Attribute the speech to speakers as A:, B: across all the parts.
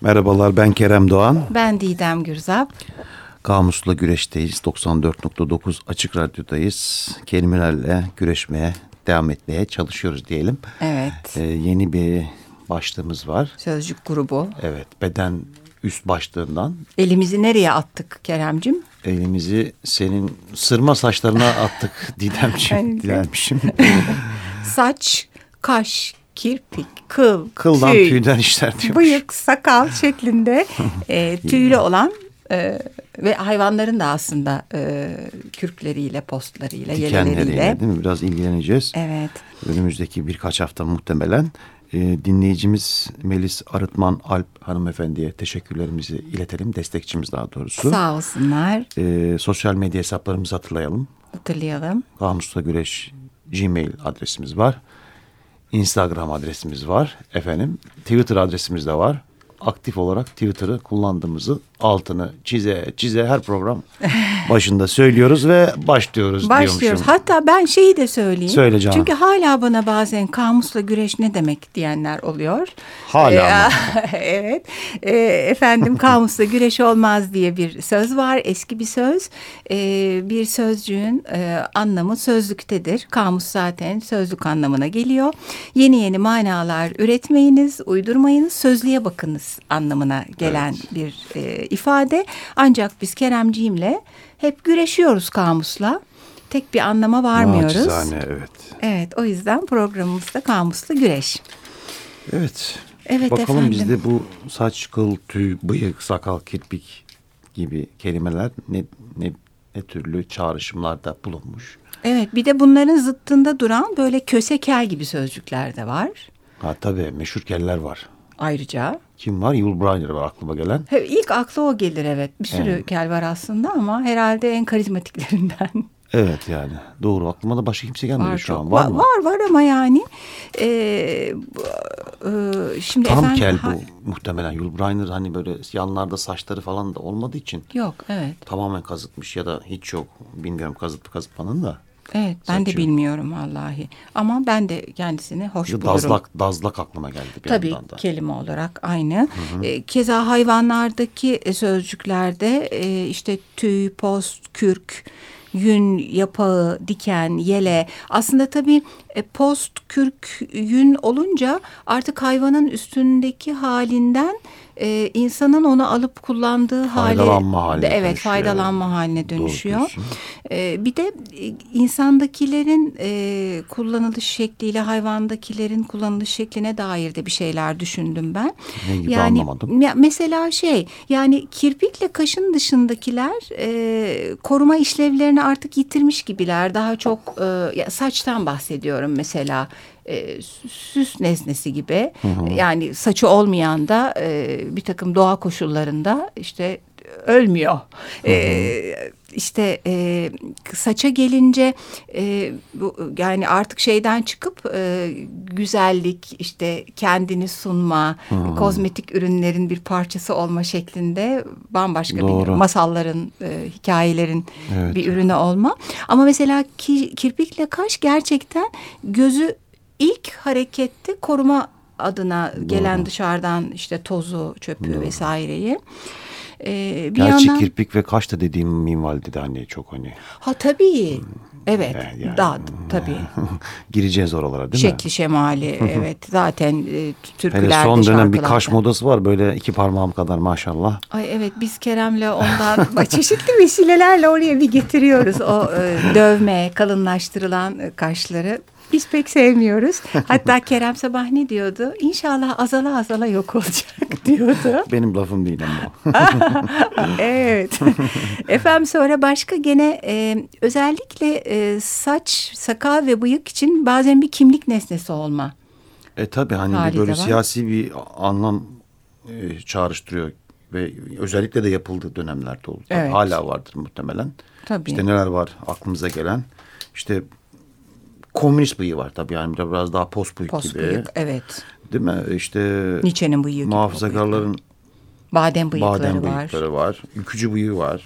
A: Merhabalar ben Kerem Doğan.
B: Ben Didem Gürzap.
A: Kamusla güreşteyiz. 94.9 Açık Radyo'dayız. Kelimelerle güreşmeye devam etmeye çalışıyoruz diyelim.
B: Evet.
A: Ee, yeni bir başlığımız var.
B: Sözcük grubu.
A: Evet beden üst başlığından.
B: Elimizi nereye attık Keremcim?
A: Elimizi senin sırma saçlarına attık Didemciğim. Didemciğim.
B: Saç, kaş, kirpik, kıl,
A: Kıldan
B: tüy,
A: tüyden işler diyormuş.
B: bıyık, sakal şeklinde e, tüylü olan e, ve hayvanların da aslında e, kürkleriyle, postlarıyla, yeleleriyle.
A: Değil mi? Biraz ilgileneceğiz.
B: Evet.
A: Önümüzdeki birkaç hafta muhtemelen e, dinleyicimiz Melis Arıtman Alp hanımefendiye teşekkürlerimizi iletelim. Destekçimiz daha doğrusu.
B: Sağ olsunlar.
A: E, sosyal medya hesaplarımızı hatırlayalım.
B: Hatırlayalım.
A: Kamusla Güreş Gmail adresimiz var. Instagram adresimiz var. Efendim Twitter adresimiz de var. Aktif olarak Twitter'ı kullandığımızı altını çize çize her program başında söylüyoruz ve başlıyoruz
B: Başlıyoruz.
A: diyormuşum.
B: Hatta ben şeyi de söyleyeyim.
A: Söyle canım.
B: Çünkü hala bana bazen kamusla güreş ne demek diyenler oluyor.
A: Hala
B: Ee, evet. Ee, efendim kamusla güreş olmaz diye bir söz var. Eski bir söz. Ee, bir sözcüğün e, anlamı sözlüktedir. Kamus zaten sözlük anlamına geliyor. Yeni yeni manalar üretmeyiniz, uydurmayınız, sözlüğe bakınız anlamına gelen bir e, ifade. Ancak biz Keremciğimle hep güreşiyoruz kamusla. Tek bir anlama varmıyoruz.
A: Naçizane evet.
B: Evet o yüzden programımızda kamuslu güreş.
A: Evet.
B: Evet
A: Bakalım
B: efendim.
A: bizde bu saç, kıl, tüy, bıyık, sakal, kirpik gibi kelimeler ne, ne, ne türlü çağrışımlarda bulunmuş.
B: Evet bir de bunların zıttında duran böyle köse kel gibi sözcükler de var.
A: Ha tabii meşhur keller var.
B: Ayrıca
A: Kim var? Yul Brynner var aklıma gelen.
B: He, ilk akla o gelir evet. Bir sürü
A: Evet.
B: kel var aslında ama herhalde en karizmatiklerinden.
A: Evet yani doğru aklıma da başka kimse gelmedi
B: var
A: şu
B: çok.
A: an. Var,
B: var,
A: mı?
B: var var ama yani e, e, şimdi
A: Tam
B: efendim,
A: kel
B: ha-
A: bu muhtemelen. Yul Brynner hani böyle yanlarda saçları falan da olmadığı için
B: Yok evet.
A: tamamen kazıtmış ya da hiç yok. Bilmiyorum kazıtıp kazıtmanın da.
B: Evet ben de
A: Saçı.
B: bilmiyorum vallahi. Ama ben de kendisini hoş
A: Ya
B: bulurum.
A: Dazlak, dazlak aklıma geldi bir
B: Tabii
A: yandan da.
B: kelime olarak aynı. E, keza hayvanlardaki e, sözcüklerde e, işte tüy, post, kürk, yün, yapağı, diken, yele. Aslında tabii e, post, kürk, yün olunca artık hayvanın üstündeki halinden e, insanın onu alıp kullandığı hale,
A: Faydalanma haline
B: evet
A: dönüşüyor.
B: faydalanma haline dönüşüyor. Ee, bir de e, insandakilerin e, kullanılış şekliyle hayvandakilerin kullanılış şekline dair de bir şeyler düşündüm ben.
A: Ne gibi
B: yani
A: anlamadım.
B: ya mesela şey yani kirpikle kaşın dışındakiler e, koruma işlevlerini artık yitirmiş gibiler. Daha çok e, saçtan bahsediyorum mesela e, süs nesnesi gibi. Yani saçı olmayan da e, bir takım doğa koşullarında işte ölmüyor. E, işte e, saça gelince e, bu, yani artık şeyden çıkıp e, güzellik işte kendini sunma kozmetik ürünlerin bir parçası olma şeklinde bambaşka bir
A: Doğru.
B: masalların e, hikayelerin
A: Evet.
B: bir ürünü olma. Ama mesela ki, kirpikle kaş gerçekten gözü ilk harekette koruma adına gelen dışarıdan işte tozu çöpü vesaireyi ee, bir
A: Gerçi
B: yandan
A: kirpik ve kaş da dediğim minvalde de hani çok hani
B: ha tabii evet
A: Yani- yani-
B: daha tabii
A: gireceğiz oralara değil mi?
B: şekli şemali evet zaten e, türkülerde
A: Hele son dönem bir kaş modası var böyle iki parmağım kadar maşallah.
B: Ay evet biz Kerem'le ondan çeşitli vesilelerle oraya bir getiriyoruz o e, dövme, kalınlaştırılan e, kaşları. Biz pek sevmiyoruz. Hatta Kerem sabah ne diyordu? İnşallah azala azala yok olacak diyordu.
A: Benim lafım değil ama.
B: evet. Efendim sonra başka gene e, özellikle e, saç, sakal ve bıyık için bazen bir kimlik nesnesi olma.
A: e tabi hani bir böyle
B: var.
A: siyasi bir anlam e, çağrıştırıyor ve özellikle de yapıldığı dönemlerde oldu.
B: Evet.
A: Hala vardır muhtemelen.
B: Tabii.
A: İşte neler var aklımıza gelen. İşte komünist bıyığı var tabii yani biraz daha post bıyık
B: Post
A: gibi.
B: bıyık evet.
A: Değil mi? İşte
B: Nietzsche'nin bıyığı gibi
A: muhafazakarların
B: Badem bıyıkları
A: badem
B: var.
A: bıyıkları var. Ülkücü bıyığı var.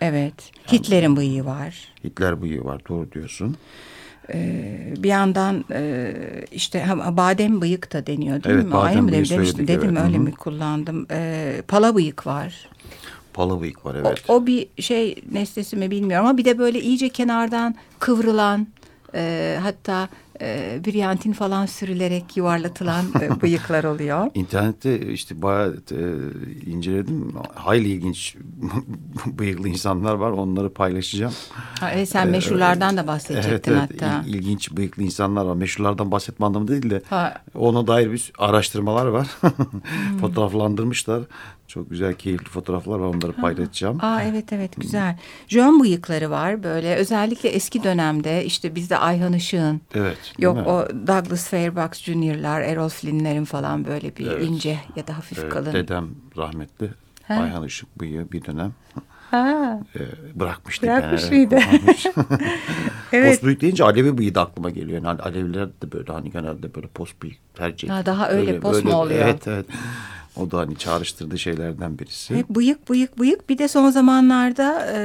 B: Evet. Hitler'in bıyığı var.
A: Hitler bıyığı var. Doğru diyorsun.
B: Ee, bir yandan e, işte ha, badem bıyık da deniyor değil
A: Evet,
B: mi?
A: badem
B: Aynı mı dedim,
A: söyledik,
B: dedim
A: evet.
B: öyle
A: Hı hı.
B: mi kullandım? Ee, pala bıyık var.
A: Palı bıyık var
B: O-
A: evet.
B: O, bir şey nesnesi mi bilmiyorum ama bir de böyle iyice kenardan kıvrılan e, hatta e, briyantin falan sürülerek yuvarlatılan e, bıyıklar oluyor.
A: İnternette işte bayağı e, inceledim. Hayli ilginç bıyıklı insanlar var. Onları paylaşacağım.
B: Ha, evet, sen meşhurlardan da bahsedecektin
A: evet, evet.
B: hatta.
A: İl- ilginç bıyıklı insanlar var. Meşhurlardan bahsetme anlamı değil de
B: Ha.
A: ona dair bir araştırmalar var.
B: Hmm.
A: Fotoğraflandırmışlar. Çok güzel, keyifli fotoğraflar var. Onları paylaşacağım.
B: Aa evet evet güzel. Jön bıyıkları var böyle özellikle eski dönemde işte bizde Ayhan Işık'ın
A: Evet.
B: Yok
A: mi?
B: o Douglas Fairbanks Jr.'lar, Errol Flynn'lerin falan böyle bir
A: Evet.
B: ince ya da hafif
A: Evet,
B: kalın.
A: Dedem rahmetli.
B: Ha.
A: Ayhan Işık bıyığı bir dönem
B: Ha.
A: e, bırakmıştı.
B: Bırakmış
A: yani,
B: mıydı? Evet.
A: Post bıyık deyince Alevi bıyığı da aklıma geliyor. Yani Aleviler de böyle hani genelde böyle post bıyık tercih ediyor.
B: daha öyle post mu oluyor?
A: Evet evet. O da hani çağrıştırdığı şeylerden birisi.
B: Hep bıyık bıyık bıyık bir de son zamanlarda e,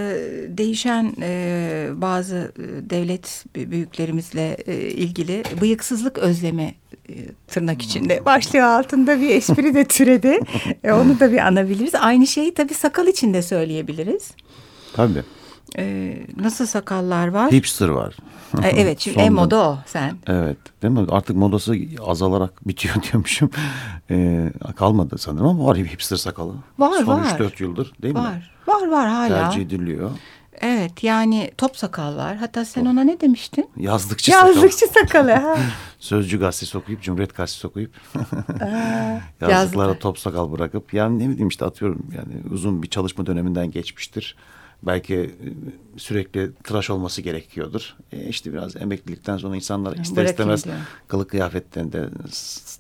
B: değişen e, bazı e, devlet büyüklerimizle e, ilgili bıyıksızlık özlemi e, tırnak içinde başlığı altında bir espri de türedi. E, onu da bir anabiliriz. Aynı şeyi tabii sakal için de söyleyebiliriz.
A: Tabii.
B: E, nasıl sakallar var?
A: Hipster var.
B: E, evet şimdi
A: Son
B: en moda o sen.
A: Evet değil mi? Artık modası azalarak bitiyor diyormuşum. Ee, kalmadı sanırım ama var hipster sakalı.
B: Var,
A: Son
B: var.
A: 3-4 yıldır değil mi?
B: Var var var hala.
A: Tercih ediliyor.
B: Evet yani top sakal var. Hatta sen ona ne demiştin?
A: Yazlıkçı.
B: Yazlıkçı sakalı. ha.
A: Sözcü gazetesi okuyup, Cumhuriyet gazetesi okuyup
B: yazlıklar.
A: yazlıklara top sakal bırakıp yani ne bileyim işte atıyorum yani uzun bir çalışma döneminden geçmiştir. Belki e, sürekli tıraş olması gerekiyordur. E işte biraz emeklilikten sonra insanlar ister
B: bırakayım
A: istemez
B: diyor.
A: kılık kıyafetlerinde,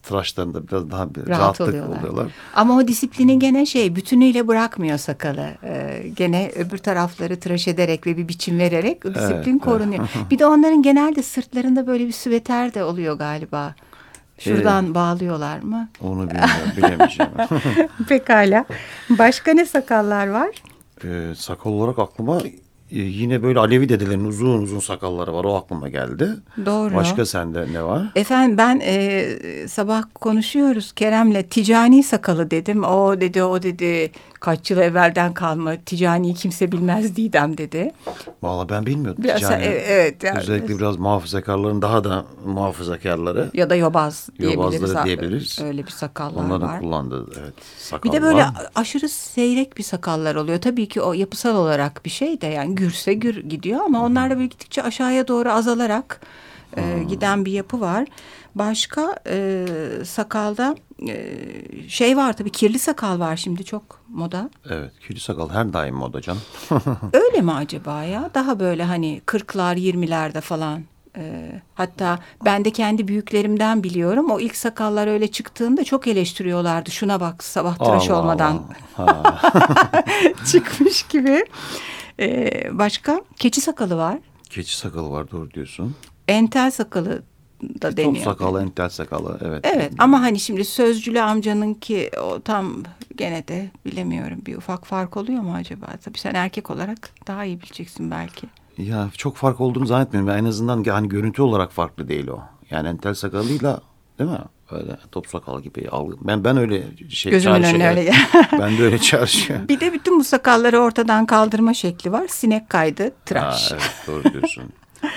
A: tıraşlarında biraz daha
B: rahat
A: rahatlık
B: oluyorlar.
A: oluyorlar.
B: Ama o disiplini gene şey bütünüyle bırakmıyor sakalı. Ee, gene öbür tarafları tıraş ederek ve bir biçim vererek o disiplin
A: evet.
B: korunuyor. bir de onların genelde sırtlarında böyle bir süveter de oluyor galiba. Şuradan bağlıyorlar mı?
A: Onu bilmiyorum, bilemeyeceğim.
B: Pekala. Başka ne sakallar var?
A: Ee, sakal olarak aklıma e, yine böyle Alevi dedelerin uzun uzun sakalları var. O aklıma geldi.
B: Doğru.
A: Başka sende ne var?
B: Efendim ben e, sabah konuşuyoruz Kerem'le ticani sakalı dedim. O dedi o dedi kaç yıl evvelden kalma ticani kimse bilmez Didem dedi.
A: Vallahi ben bilmiyordum.
B: Biraz-
A: Ticani.
B: e- evet, yani-
A: Özellikle biraz muhafazakarların daha da muhafazakarları.
B: Ya da yobaz diyebiliriz.
A: Yobazları diyebiliriz.
B: Öyle bir sakallar
A: Onların
B: var.
A: kullandığı evet, sakal
B: Bir de böyle
A: var.
B: aşırı seyrek bir sakallar oluyor. Tabii ki o yapısal olarak bir şey de yani gürse gür gidiyor ama onlar da böyle gittikçe aşağıya doğru azalarak e, giden bir yapı var. Başka e, sakalda e, şey var tabii kirli sakal var şimdi çok moda.
A: Evet, kirli sakal her daim moda canım.
B: Öyle mi acaba ya? Daha böyle hani kırklar, yirmilerde falan. Ee, hatta ben de kendi büyüklerimden biliyorum. O ilk sakallar öyle çıktığında çok eleştiriyorlardı. Şuna bak sabah tıraş
A: Allah
B: olmadan
A: Allah.
B: Çıkmış gibi. Ee, başka keçi sakalı var.
A: keçi sakalı var doğru diyorsun.
B: Entel sakalı da
A: Top
B: deniyor.
A: sakalı, entel sakalı evet.
B: Evet ama hani şimdi sözcülü amcanınki o tam gene de bilemiyorum. Bir ufak fark oluyor mu acaba? Tabii sen erkek olarak daha iyi bileceksin belki.
A: Ya çok fark olduğunu zannetmiyorum. En azından hani görüntü olarak farklı değil o. Yani entel sakalıyla değil mi? Öyle top sakal gibi algı. Ben ben öyle şey
B: Gözümün
A: çağrışıyor.
B: önüne öyle
A: ben de öyle çağrışıyor.
B: Bir de bütün bu sakalları ortadan kaldırma şekli var. Sinek kaydı,
A: Ha,
B: tıraş.
A: evet doğru diyorsun.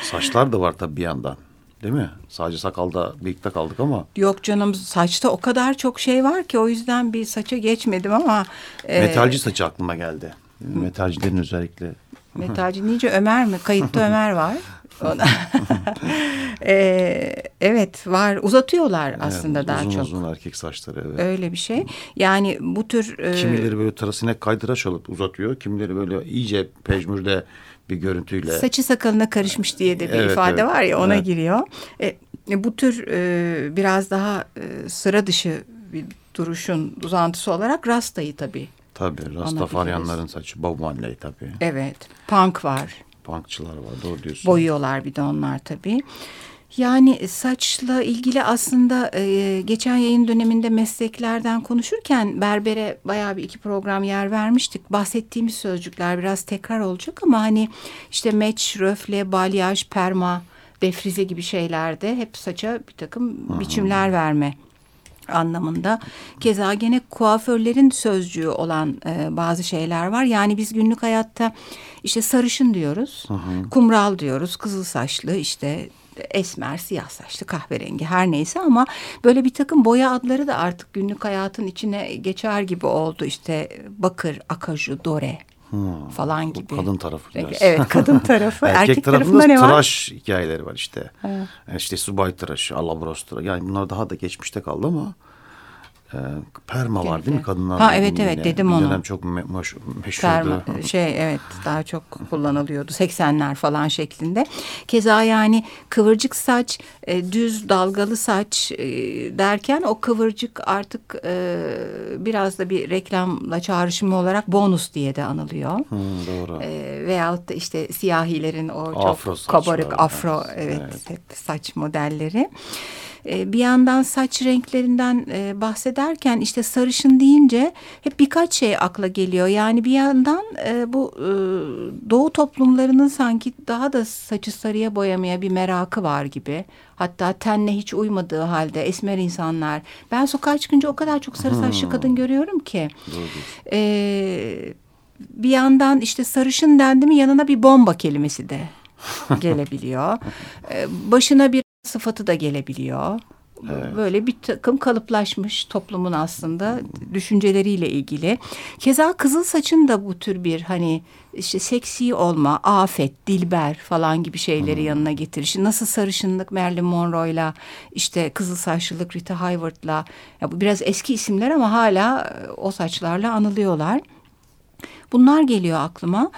A: Saçlar da var tabii bir yandan. Değil mi? Sadece sakalda birlikte kaldık ama
B: Yok canım saçta o kadar çok şey var ki o yüzden bir saça geçmedim ama e,
A: metalci saçı aklıma geldi. Metalcilerin özellikle
B: metalci deyince Ömer mi? Kayıtta Ömer var. E, evet var uzatıyorlar aslında
A: evet,
B: daha
A: uzun
B: çok.
A: uzun erkek saçları evet.
B: Öyle bir şey. Yani bu tür e,
A: Kimileri böyle tarasine kaydıraş alıp uzatıyor. Kimileri böyle iyice pejmürde bir görüntüyle.
B: saçı sakalına karışmış diye de bir
A: Evet,
B: ifade
A: evet.
B: var ya ona
A: Evet.
B: giriyor. E, e, bu tür e, biraz daha e, sıra dışı bir duruşun uzantısı olarak rastayı tabii.
A: Tabii Rastafaryanların saçı Bob Marley tabii.
B: Evet. Punk var.
A: Punkçılar var doğru diyorsun.
B: Boyuyorlar bir de onlar tabii. Yani saçla ilgili aslında e, geçen yayın döneminde mesleklerden konuşurken berbere bayağı bir iki program yer vermiştik. Bahsettiğimiz sözcükler biraz tekrar olacak ama hani işte meç, röfle, balyaj, perma
C: defrize gibi şeylerde hep saça bir takım biçimler verme anlamında. Keza gene kuaförlerin sözcüğü olan e, bazı şeyler var. Yani biz günlük hayatta işte sarışın diyoruz, hı hı. kumral diyoruz, kızıl saçlı işte esmer, siyah saçlı, kahverengi her neyse ama böyle bir takım boya adları da artık günlük hayatın içine geçer gibi oldu. İşte bakır, akaju, dore Hmm, falan gibi.
A: kadın tarafı biraz.
C: Evet kadın tarafı.
A: erkek, erkek tarafında ne var? tıraş hikayeleri var işte. Evet. İşte subay tıraşı, alabros tıraşı. Yani bunlar daha da geçmişte kaldı ama e, perma var değil mi kadınlar?
C: Ha evet evet yine. dedim onu.
A: Bir dönem çok me meşhurdu.
C: Perma, şey evet daha çok kullanılıyordu 80'ler falan şeklinde. Keza yani kıvırcık saç, e, düz dalgalı saç e, derken o kıvırcık artık e, biraz da bir reklamla çağrışımı olarak bonus diye de anılıyor.
A: Hmm, doğru.
C: E, veyahut da işte siyahilerin o afro çok kabarık afro evet, evet. Hep saç modelleri. E, bir yandan saç renklerinden e, bahsederken işte sarışın deyince hep birkaç şey akla geliyor. Yani bir yandan e, bu doğu toplumlarının sanki daha da saçı sarıya boyamaya bir merakı var gibi. Hatta tenle hiç uymadığı halde esmer insanlar. Ben sokağa çıkınca o kadar çok sarı saçlı hmm. kadın görüyorum ki. Ee, bir yandan işte sarışın dendi mi yanına bir bomba kelimesi de gelebiliyor. Ee, başına bir sıfatı da gelebiliyor. Evet. Böyle bir takım kalıplaşmış toplumun aslında düşünceleriyle ilgili. Keza kızıl saçın da bu tür bir hani işte seksi olma, afet, dilber falan gibi şeyleri hmm. yanına getirişi. Nasıl sarışınlık Marilyn Monroe'yla işte kızıl saçlılık Rita Hayworth'la ya bu biraz eski isimler ama hala o saçlarla anılıyorlar. Bunlar geliyor aklıma.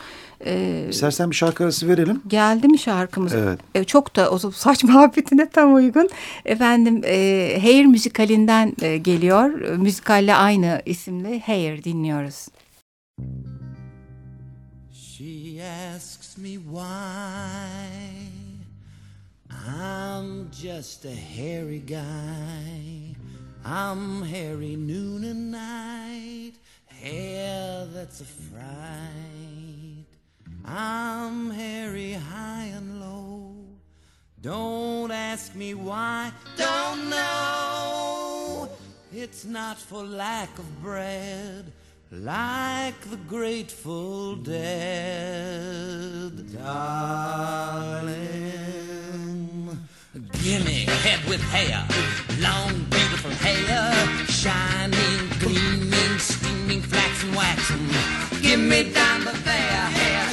A: Ee, İstersen bir şarkı arası verelim.
C: Geldi mi şarkımız?
A: Evet.
C: Ee, çok da o saç muhabbetine tam uygun. Efendim e, Hair müzikalinden e, geliyor. Müzikalle aynı isimli Hair dinliyoruz. She asks me why I'm just a hairy guy I'm hairy noon and night Hair that's a fright I'm hairy high and low. Don't ask me why, don't know. It's not for lack of bread, like the Grateful Dead. Darling, gimme head with hair, long, beautiful hair, shining, gleaming, steaming, flax and waxing. Give me down the there hair,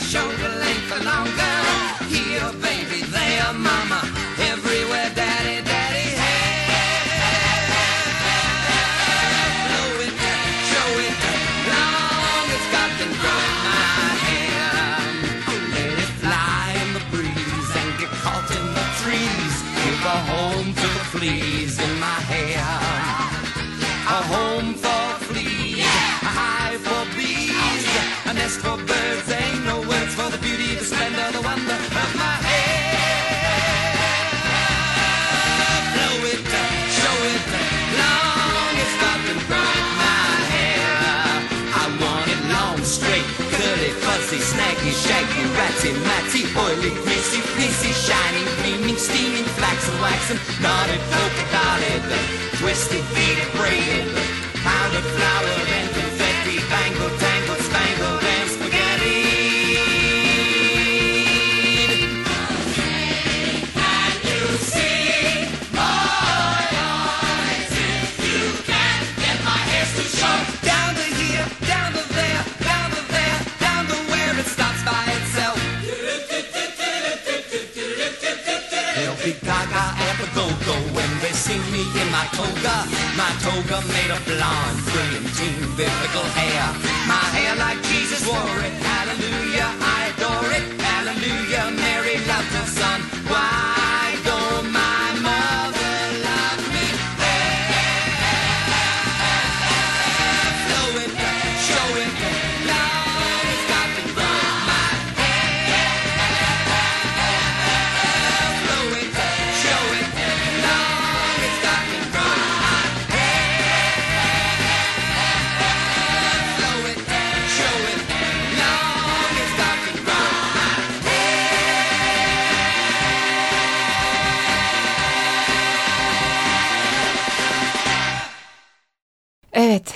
C: oily, greasy, fleecy, shining, gleaming, steaming, flaxen, waxen, knotted, polka dotted, twisted, beaded, braided,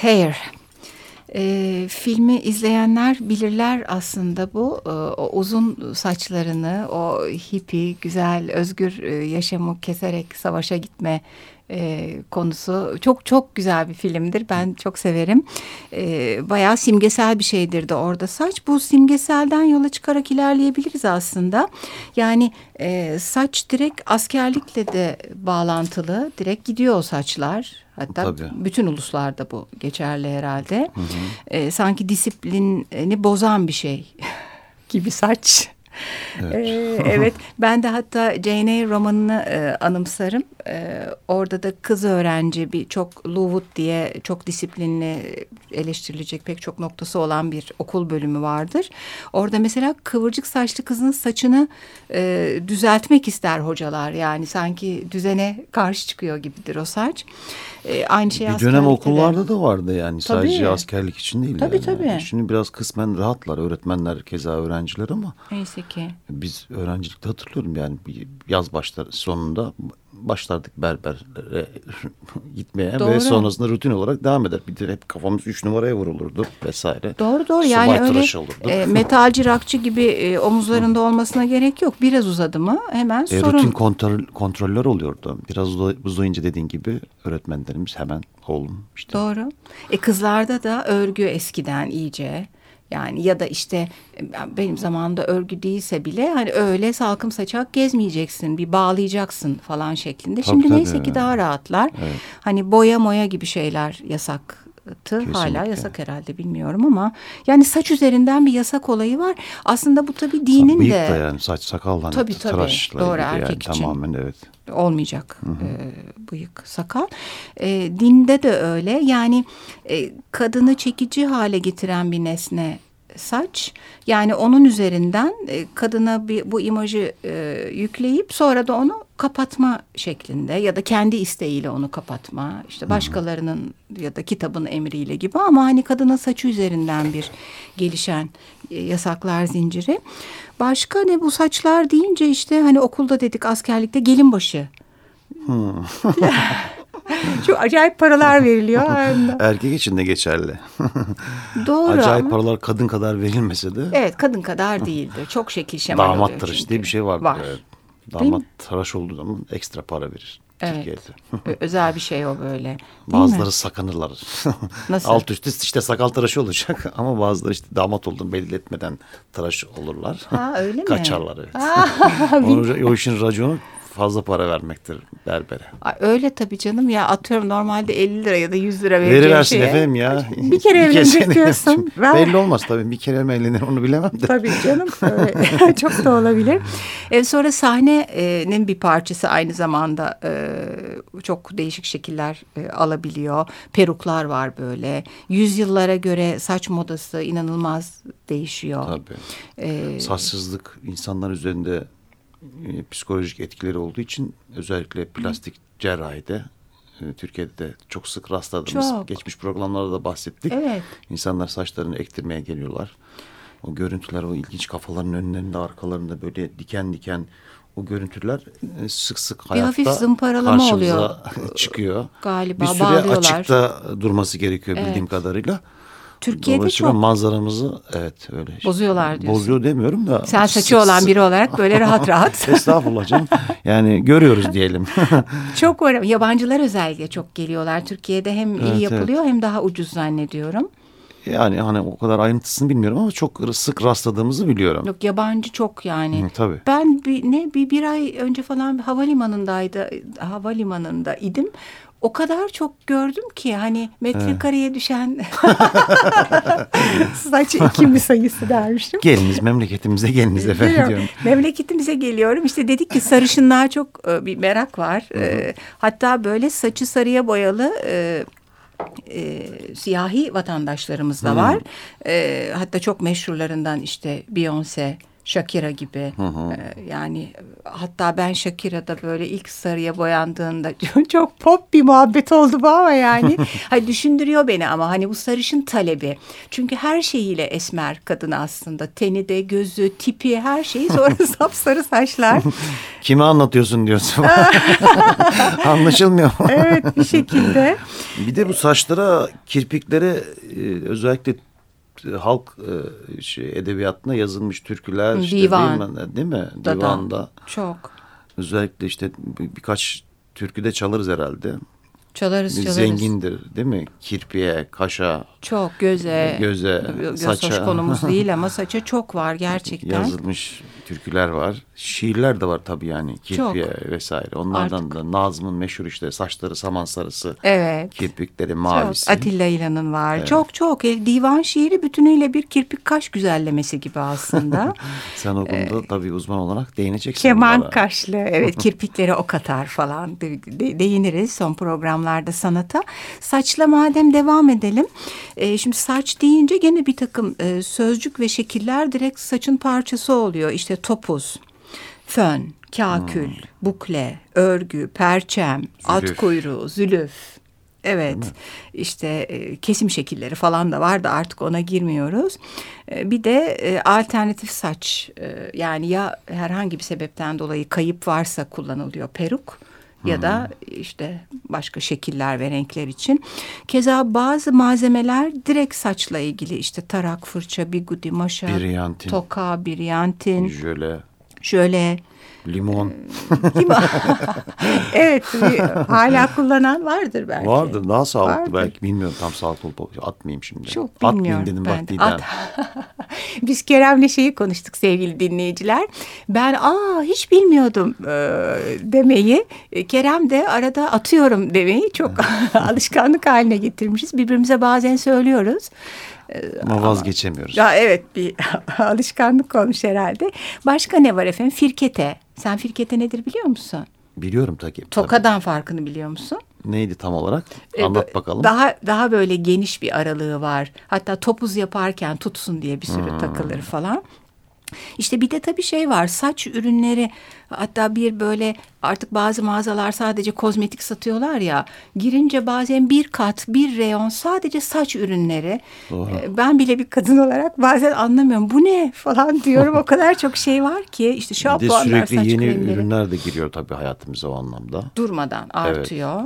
C: Hair.
B: E, filmi izleyenler bilirler aslında bu. E, o uzun saçlarını, o hippie, güzel, özgür e, yaşamı keserek savaşa gitme e, konusu çok çok güzel bir filmdir. Ben çok severim. E, bayağı simgesel bir şeydir de orada saç. Bu simgeselden yola çıkarak ilerleyebiliriz aslında. Yani e, saç direkt askerlikle de bağlantılı. Direkt gidiyor o saçlar. Hatta Tabii. bütün uluslarda bu geçerli herhalde. Hı hı. E, sanki disiplini bozan bir şey gibi saç. Evet. Ee, evet ben de hatta Jane Eyre romanını e, anımsarım. E, orada da kız öğrenci bir çok Lowood diye çok disiplinli eleştirilecek pek çok noktası olan bir okul bölümü vardır. Orada mesela kıvırcık saçlı kızın saçını e, düzeltmek ister hocalar. Yani sanki düzene karşı çıkıyor gibidir o saç.
A: E, aynı şey Bir dönem okullarda de. da vardı yani tabii. sadece askerlik için değil.
B: Tabii
A: yani.
B: tabii.
A: Şimdi biraz kısmen rahatlar öğretmenler keza öğrenciler ama.
B: Neyse ki.
A: Biz öğrencilikte hatırlıyorum yani yaz başları sonunda başlardık berbere gitmeye doğru. ve sonrasında rutin olarak devam eder. Bir de hep kafamız üç numaraya vurulurdu vesaire.
B: Doğru doğru yani öyle e, metalci rakçı gibi e, omuzlarında olmasına gerek yok. Biraz uzadı mı hemen e, sorun.
A: Rutin kontrol, kontroller oluyordu. Biraz uzayınca dediğin gibi öğretmenlerimiz hemen oğlum işte.
B: Doğru. E kızlarda da örgü eskiden iyice yani ya da işte benim zamanımda örgü değilse bile hani öyle salkım saçak gezmeyeceksin bir bağlayacaksın falan şeklinde. Tabii, Şimdi tabii neyse yani. ki daha rahatlar. Evet. Hani boya moya gibi şeyler yasak Kesinlikle. hala yasak herhalde bilmiyorum ama yani saç üzerinden bir yasak olayı var. Aslında bu tabii dinin
A: Bıyık
B: de.
A: da yani saç sakal hani tabii, tabii. tıraşla Doğru, erkek yani, için. tamamen evet.
B: Olmayacak hı hı. E, bıyık sakal. E, dinde de öyle yani e, kadını çekici hale getiren bir nesne saç. Yani onun üzerinden e, kadına bir, bu imajı e, yükleyip sonra da onu kapatma şeklinde ya da kendi isteğiyle onu kapatma. işte başkalarının ya da kitabın emriyle gibi ama hani kadının saçı üzerinden bir gelişen e, yasaklar zinciri. Başka ne bu saçlar deyince işte hani okulda dedik askerlikte gelin başı. Hmm. Çok acayip paralar veriliyor.
A: Erkek için de geçerli.
B: Doğru
A: Acayip
B: ama.
A: paralar kadın kadar verilmese de.
B: Evet kadın kadar değildir. Çok şekil şemal
A: Damat tıraşı diye bir şey vardır. Var. Evet. Damat tıraş olduğu zaman ekstra para verir. Evet.
B: Özel bir şey o böyle. Değil
A: bazıları mi? sakınırlar. Nasıl? Alt üstü işte sakal tıraşı olacak ama bazıları işte damat olduğunu belli etmeden tıraş olurlar.
B: Ha öyle mi?
A: Kaçarlar evet. Aa, o, o işin raconu fazla para vermektir berbere.
B: Öyle tabii canım ya atıyorum normalde 50 lira ya da 100 lira vereceğim
A: Veriversin şeye. efendim ya.
B: Bir kere evlenecek diyorsun.
A: Belli olmaz tabii bir kere mi evlenir onu bilemem de.
B: Tabii canım çok da olabilir. E, sonra sahnenin bir parçası aynı zamanda e, çok değişik şekiller e, alabiliyor. Peruklar var böyle. Yüzyıllara göre saç modası inanılmaz değişiyor.
A: Tabii. Ee, Saçsızlık insanlar üzerinde e, psikolojik etkileri olduğu için özellikle plastik cerrahide e, Türkiye'de de çok sık rastladığımız çok. geçmiş programlarda da bahsettik.
B: Evet.
A: İnsanlar saçlarını ektirmeye geliyorlar. O görüntüler o ilginç kafaların önlerinde arkalarında böyle diken diken o görüntüler e, sık sık hayatta bir hafif zımparalama oluyor. çıkıyor.
B: Galiba
A: bir süre bağlıyorlar. açıkta durması gerekiyor evet. bildiğim kadarıyla.
B: Türkiye'de çok
A: manzaramızı evet öyle.
B: Bozuyorlar diyorsun.
A: Bozuyor demiyorum da.
B: Sen saçı olan biri olarak böyle rahat rahat.
A: Estağfurullah canım. Yani görüyoruz diyelim.
B: çok var. Yabancılar özellikle çok geliyorlar. Türkiye'de hem evet, iyi yapılıyor evet. hem daha ucuz zannediyorum.
A: Yani hani o kadar ayrıntısını bilmiyorum ama çok sık rastladığımızı biliyorum.
B: Yok yabancı çok yani.
A: Hı, tabii.
B: Ben bir, ne bir, bir ay önce falan havalimanındaydı havalimanında idim o kadar çok gördüm ki hani metrekareye düşen saç kimi sayısı dermişim.
A: Geliniz memleketimize geliniz efendim diyorum.
B: Memleketimize geliyorum işte dedik ki sarışınlığa çok e, bir merak var. Hı hı. E, hatta böyle saçı sarıya boyalı e, e, siyahi vatandaşlarımız da var. E, hatta çok meşhurlarından işte Beyoncé Shakira gibi. Ee, yani hatta ben Shakira'da böyle ilk sarıya boyandığında çok pop bir muhabbet oldu bu ama yani. hani düşündürüyor beni ama hani bu sarışın talebi. Çünkü her şeyiyle esmer kadın aslında. Teni de, gözü, tipi her şeyi sonra sapsarı saçlar.
A: Kime anlatıyorsun diyorsun. Anlaşılmıyor.
B: evet bir şekilde.
A: Bir de bu saçlara, kirpiklere özellikle halk e, şey, edebiyatına yazılmış türküler işte
B: Divan.
A: değil mi? Değil mi? Divanda.
B: Çok.
A: Özellikle işte bir- birkaç türküde çalarız herhalde.
B: Çalarız çalarız.
A: Zengindir değil mi? Kirpiye, kaşa,
B: Çok göze.
A: Göze,
B: göz
A: saça.
B: hoş konumuz değil ama saça çok var gerçekten.
A: yazılmış türküler var. Şiirler de var tabii yani. Kirpiye vesaire. Onlardan da Nazım'ın meşhur işte saçları saman sarısı.
B: Evet.
A: Kirpikleri
B: Çok.
A: mavisi.
B: Atilla İlhan'ın var. Çok çok. E, Divan şiiri bütünüyle bir kirpik kaş güzellemesi gibi aslında.
A: Sen o konuda tabii uzman olarak değineceksin.
B: Keman
A: bunlara.
B: kaşlı. Evet kirpiklere ok atar falan. De- de- değiniriz son programlarda sanata. Saçla madem devam edelim. E, şimdi saç deyince gene bir takım e, sözcük ve şekiller direkt saçın parçası oluyor. İşte topuz, fön, kakül, bukle, örgü, perçem, at
A: Zülüf.
B: kuyruğu, zülüf. Evet işte e, kesim şekilleri falan da var da artık ona girmiyoruz. E, bir de e, alternatif saç e, yani ya herhangi bir sebepten dolayı kayıp varsa kullanılıyor peruk ya da işte başka şekiller ve renkler için. Keza bazı malzemeler direkt saçla ilgili işte tarak, fırça, bigudi, maşa,
A: Biryantin.
B: toka, biryantin,
A: Jöle,
B: şöyle
A: limon.
B: Değil mi? evet hala kullanan vardır belki.
A: Vardır daha sağlıklı
B: Vardır.
A: belki bilmiyorum tam sağlıklı olup atmayayım şimdi.
B: Çok
A: Atmayayım
B: bilmiyorum
A: dedim
B: ben. At. Biz Kerem'le şeyi konuştuk sevgili dinleyiciler. Ben aa hiç bilmiyordum e, demeyi. E, Kerem de arada atıyorum demeyi çok alışkanlık haline getirmişiz. Birbirimize bazen söylüyoruz.
A: Ama vazgeçemiyoruz.
B: Ya evet bir alışkanlık olmuş herhalde. Başka ne var efendim? Firkete. Sen firkete nedir biliyor musun?
A: Biliyorum tabii. tabii.
B: Tokadan farkını biliyor musun?
A: Neydi tam olarak?
B: E,
A: Anlat bakalım.
B: Daha daha böyle geniş bir aralığı var. Hatta topuz yaparken tutsun diye bir
A: Hmm.
B: sürü takılır falan. İşte bir de tabii şey var saç ürünleri hatta bir böyle artık bazı mağazalar sadece kozmetik satıyorlar ya girince bazen bir kat bir reyon sadece saç ürünleri
A: Doğru.
B: Ee, ben bile bir kadın olarak bazen anlamıyorum bu ne falan diyorum o kadar çok şey var ki işte
A: bir de
B: şampuanlar
A: sürekli
B: saç
A: yeni
B: kremleri
A: ürünler de giriyor tabii hayatımıza o anlamda.
B: durmadan artıyor.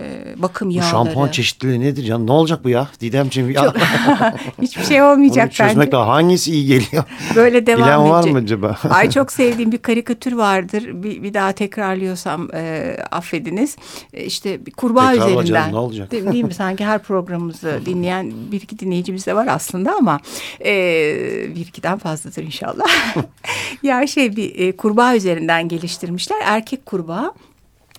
B: Ee, bakım
A: Bu
B: yağları.
A: şampuan çeşitliliği nedir ya? Ne olacak bu ya? Didemciğim ya.
B: Hiçbir şey olmayacak
A: Bunu çözmek
B: bence.
A: lazım. Hangisi iyi geliyor?
B: Böyle devam
A: Bilen var
B: edecek.
A: mı acaba?
B: Ay çok sevdiğim bir karikatür vardır. Bir, bir daha tekrarlıyorsam e, affediniz. E, işte kurbağa
A: canım,
B: üzerinden.
A: ne olacak?
B: Değil, değil mi? Sanki her programımızı dinleyen bir iki dinleyicimiz de var aslında ama e, bir ikiden fazladır inşallah. ya şey bir e, kurbağa üzerinden geliştirmişler. Erkek kurbağa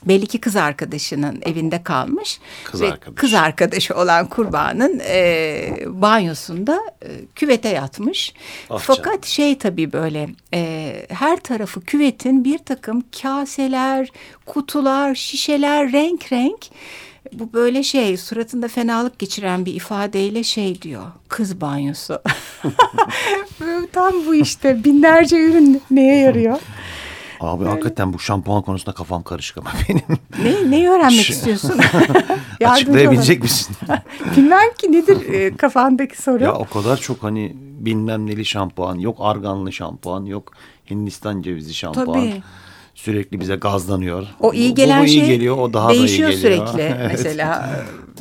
B: belli ki kız arkadaşının evinde kalmış.
A: Kız
B: ve
A: arkadaşı.
B: Kız arkadaşı olan kurbağanın e, banyosunda e, küvete yatmış.
A: Ah
B: Fakat şey tabii böyle e, her tarafı küvetin bir takım kaseler, kutular, şişeler renk renk. Bu böyle şey suratında fenalık geçiren bir ifadeyle şey diyor kız banyosu. Tam bu işte binlerce ürün neye yarıyor?
A: Abi hakikaten bu şampuan konusunda kafam karışık ama benim.
B: Ne, neyi öğrenmek
A: Şu-
B: istiyorsun?
A: Açıklayabilecek
B: olun.
A: misin?
B: Bilmem ki nedir e, kafandaki soru.
A: ya o kadar çok hani bilmem neli şampuan, yok arganlı şampuan, yok Hindistan cevizi şampuan.
B: Tabii.
A: Sürekli bize gazlanıyor.
B: O iyi gelen
A: bu, bu iyi
B: şey
A: geliyor, o daha
B: değişiyor
A: da iyi geliyor.
B: sürekli
A: Evet.
B: mesela.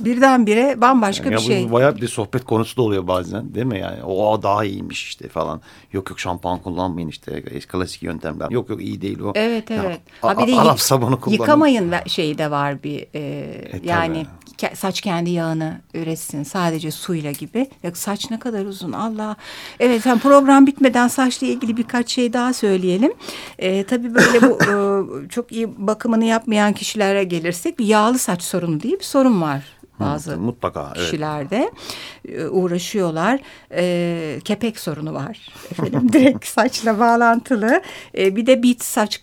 B: Birdenbire bambaşka
A: Ya
B: bir
A: bu
B: şey.
A: bayağı bir sohbet konusu da oluyor bazen değil mi yani? O daha iyiymiş işte falan. Yok yok şampuan kullanmayın işte klasik yöntemler. Yok yok iyi değil o.
B: Evet evet. Ha bir de
A: Arap sabunu kullanın.
B: Yıkamayın şeyi de var bir e,
A: E,
B: yani ke- saç kendi yağını üretsin sadece suyla gibi. Ya saç ne kadar uzun Allah. Evet sen program bitmeden saçla ilgili birkaç şey daha söyleyelim. E, tabii böyle bu çok iyi bakımını yapmayan kişilere gelirsek bir yağlı saç sorunu diye bir sorun var. Bazı
A: Mutlaka evet.
B: kişilerde e, uğraşıyorlar. E, kepek sorunu var. Efendim direkt saçla bağlantılı. E, bir de bit saç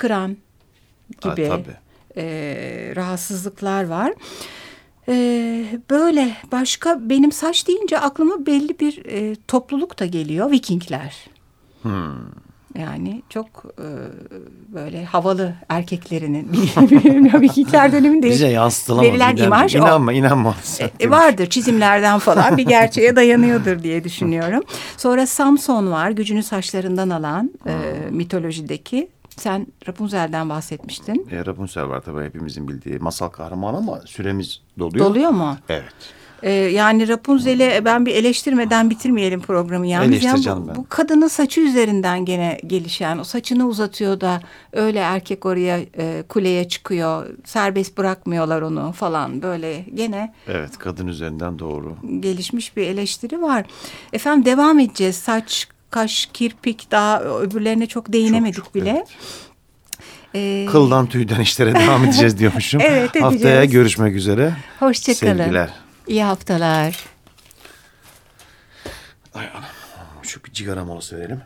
A: Ha,
B: gibi
A: tabii.
B: e, rahatsızlıklar var. E, böyle başka benim saç deyince aklıma belli bir e, topluluk da geliyor. Vikingler. Yani çok e, böyle havalı erkeklerinin bilmiyorum Hitler döneminde
A: Bize yansıtılamaz.
B: verilen
A: İnanma,
B: imaj o.
A: inanma, inanma.
B: E, vardır çizimlerden falan bir gerçeğe dayanıyordur diye düşünüyorum. Sonra Samson var gücünü saçlarından alan e, mitolojideki. Sen Rapunzel'den bahsetmiştin.
A: E, Rapunzel var tabii hepimizin bildiği masal kahramanı ama süremiz doluyor.
B: Doluyor mu?
A: Evet.
B: Ee, yani Rapunzel'e ben bir eleştirmeden bitirmeyelim programı yalnız. Yani bu,
A: ben.
B: bu kadının saçı üzerinden gene gelişen o saçını uzatıyor da öyle erkek oraya e, kuleye çıkıyor. Serbest bırakmıyorlar onu falan böyle gene
A: Evet kadın üzerinden doğru.
B: gelişmiş bir eleştiri var. Efendim devam edeceğiz. Saç, kaş, kirpik daha öbürlerine çok değinemedik
A: Çok, çok,
B: bile.
A: evet.
B: Ee,
A: Kıldan tüyden işlere devam edeceğiz diyormuşum.
B: Evet, edeceğiz.
A: Haftaya görüşmek üzere.
B: Hoşçakalın.
A: Sevgiler.
B: İyi haftalar.
A: Ay anam. Şu bir cigara molası verelim.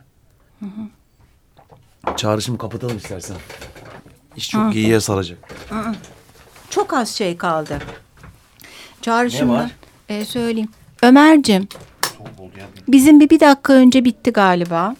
A: Çağrışımı kapatalım istersen. İş çok iyiye saracak.
B: Çok az şey kaldı. Çağrışımdan
A: Ne var?
B: e, söyleyeyim. Ömer'cim bizim bir, bir dakika önce bitti galiba.